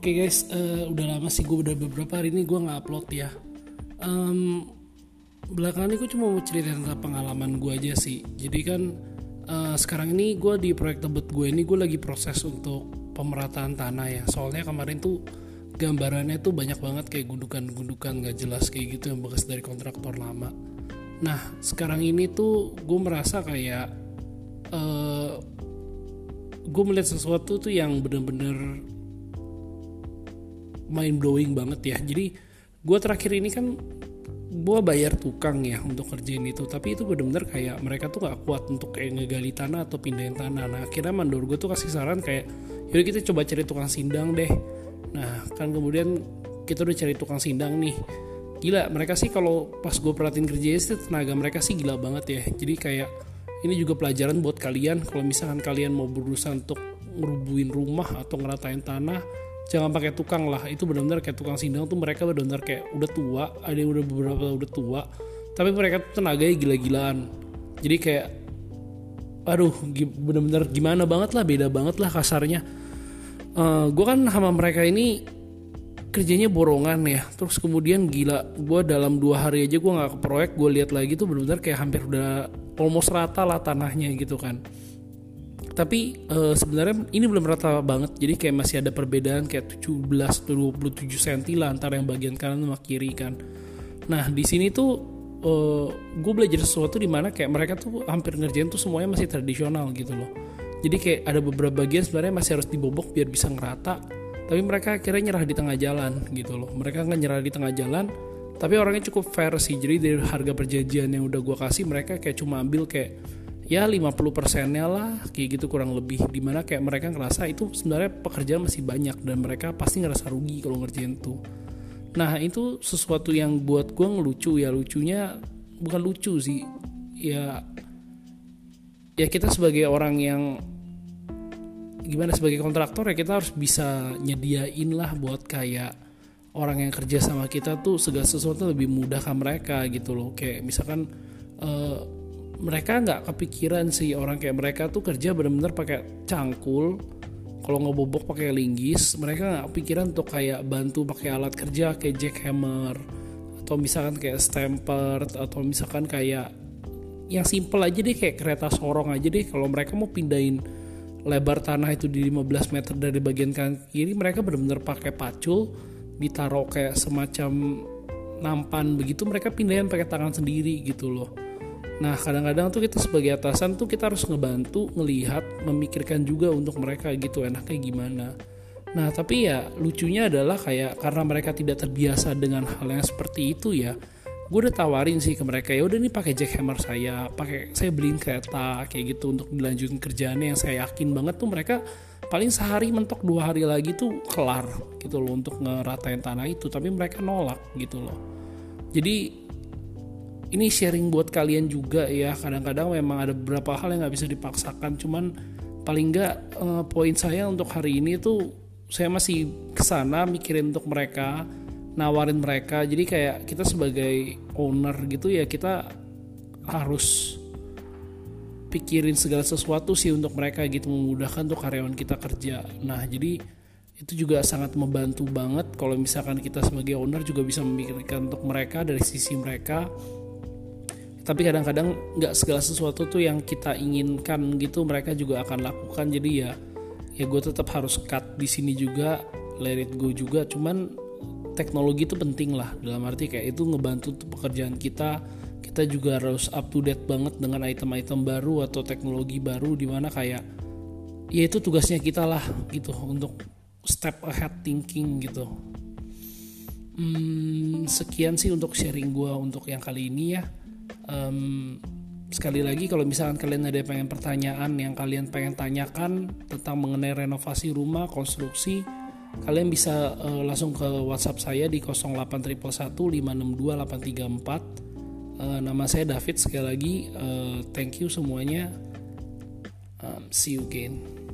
Oke okay guys, uh, udah lama sih gue udah beberapa hari ini gue nggak upload ya. Um, belakangan ini gue cuma mau cerita tentang pengalaman gue aja sih. Jadi kan uh, sekarang ini gue di proyek tebet gue ini gue lagi proses untuk pemerataan tanah ya. Soalnya kemarin tuh gambarannya tuh banyak banget kayak gundukan-gundukan gak jelas kayak gitu yang bekas dari kontraktor lama. Nah sekarang ini tuh gue merasa kayak uh, gue melihat sesuatu tuh yang bener-bener mind blowing banget ya. Jadi gue terakhir ini kan gue bayar tukang ya untuk kerjain itu. Tapi itu bener-bener kayak mereka tuh gak kuat untuk kayak ngegali tanah atau pindahin tanah. Nah akhirnya mandor gue tuh kasih saran kayak yaudah kita coba cari tukang sindang deh. Nah kan kemudian kita udah cari tukang sindang nih. Gila mereka sih kalau pas gue perhatiin kerjanya sih tenaga mereka sih gila banget ya. Jadi kayak ini juga pelajaran buat kalian. Kalau misalkan kalian mau berusaha untuk ngerubuin rumah atau ngeratain tanah jangan pakai tukang lah. Itu benar-benar kayak tukang sindang tuh mereka benar-benar kayak udah tua ada yang udah beberapa udah tua tapi mereka tuh tenaganya gila-gilaan. Jadi kayak aduh bener-bener gimana banget lah beda banget lah kasarnya. Uh, eh, gue kan sama mereka ini kerjanya borongan ya. Terus kemudian gila gue dalam dua hari aja gue nggak ke proyek gue lihat lagi tuh benar-benar kayak hampir udah almost rata lah tanahnya gitu kan tapi uh, sebenarnya ini belum rata banget. Jadi kayak masih ada perbedaan kayak 17 atau 27 cm lah antara yang bagian kanan sama kiri kan. Nah di sini tuh uh, eh, gue belajar sesuatu di mana kayak mereka tuh hampir ngerjain tuh semuanya masih tradisional gitu loh. Jadi kayak ada beberapa bagian sebenarnya masih harus dibobok biar bisa ngerata. Tapi mereka akhirnya nyerah di tengah jalan gitu loh. Mereka nggak nyerah di tengah jalan tapi orangnya cukup fair sih. Jadi dari harga perjanjian yang udah gue kasih mereka kayak cuma ambil kayak ya 50 persennya lah kayak gitu kurang lebih. Di mana kayak mereka ngerasa itu sebenarnya pekerjaan masih banyak dan mereka pasti ngerasa rugi kalau ngerjain tuh. Nah itu sesuatu yang buat gue ngelucu. Ya lucunya bukan lucu sih. Ya ya kita sebagai orang yang gimana sebagai kontraktor ya kita harus bisa nyediain lah buat kayak orang yang kerja sama kita tuh segala sesuatu lebih mudah ke mereka gitu loh. Kayak misalkan uh, mereka nggak kepikiran sih orang kayak mereka tuh kerja bener-bener pakai cangkul kalau ngebobok pakai linggis. Mereka nggak kepikiran untuk kayak bantu pakai alat kerja kayak jackhammer atau misalkan kayak stamper atau misalkan kayak yang simple aja deh kayak kereta sorong aja deh. Kalau mereka mau pindahin lebar tanah itu di 15 meter dari bagian kanan kiri mereka bener-bener pakai pacul ditaruh kayak semacam nampan. Begitu mereka pindahin pakai tangan sendiri gitu loh Nah kadang-kadang tuh kita sebagai atasan tuh kita harus ngebantu, ngelihat, memikirkan juga untuk mereka gitu enaknya gimana. Nah tapi ya lucunya adalah kayak karena mereka tidak terbiasa dengan hal yang seperti itu ya, gue udah tawarin sih ke mereka ya udah nih pakai jackhammer saya, pakai saya beliin kereta kayak gitu untuk dilanjutin kerjaannya yang saya yakin banget tuh mereka paling sehari mentok dua hari lagi tuh kelar gitu loh untuk ngeratain tanah itu, tapi mereka nolak gitu loh. Jadi ini sharing buat kalian juga ya. Kadang-kadang memang ada beberapa hal yang nggak bisa dipaksakan. Cuman paling nggak uh, poin saya untuk hari ini tuh saya masih ke sana mikirin untuk mereka nawarin mereka. Jadi kayak kita sebagai owner gitu ya kita harus pikirin segala sesuatu sih untuk mereka gitu memudahkan untuk karyawan kita kerja. Nah jadi itu juga sangat membantu banget kalau misalkan kita sebagai owner juga bisa memikirkan untuk mereka dari sisi mereka tapi kadang-kadang nggak segala sesuatu tuh yang kita inginkan gitu mereka juga akan lakukan. Jadi ya ya gue tetap harus cut di sini juga let go juga. Cuman teknologi itu penting lah. Dalam arti kayak itu ngebantu pekerjaan kita. Kita juga harus up to date banget dengan item-item baru atau teknologi baru di mana kayak ya itu tugasnya kita lah gitu untuk step ahead thinking gitu. Hmm, sekian sih untuk sharing gue untuk yang kali ini ya um, sekali lagi kalau misalkan kalian ada pengen pertanyaan yang kalian pengen tanyakan tentang mengenai renovasi rumah konstruksi kalian bisa uh, langsung ke WhatsApp saya di 08115628334 uh, nama saya David sekali lagi uh, thank you semuanya. Um, see you again